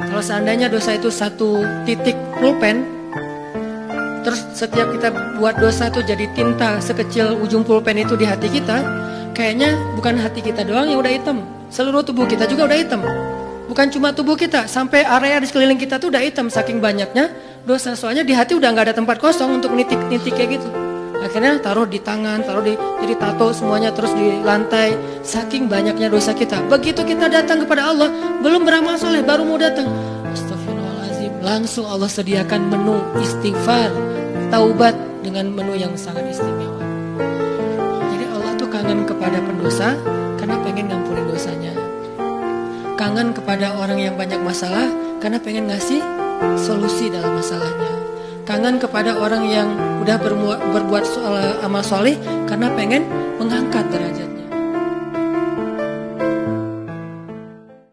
Kalau seandainya dosa itu satu titik pulpen, terus setiap kita buat dosa itu jadi tinta sekecil ujung pulpen itu di hati kita, kayaknya bukan hati kita doang yang udah hitam, seluruh tubuh kita juga udah hitam. Bukan cuma tubuh kita, sampai area di sekeliling kita tuh udah hitam saking banyaknya dosa. Soalnya di hati udah nggak ada tempat kosong untuk nitik-nitik kayak gitu. Akhirnya taruh di tangan, taruh di jadi tato semuanya terus di lantai. Saking banyaknya dosa kita. Begitu kita datang kepada Allah, belum beramal soleh, baru mau datang. Astagfirullahaladzim. Langsung Allah sediakan menu istighfar, taubat dengan menu yang sangat istimewa. Jadi Allah tuh kangen kepada pendosa karena pengen ngampunin dosanya kangen kepada orang yang banyak masalah karena pengen ngasih solusi dalam masalahnya. Kangen kepada orang yang udah berbuat, berbuat soal amal soleh karena pengen mengangkat derajatnya.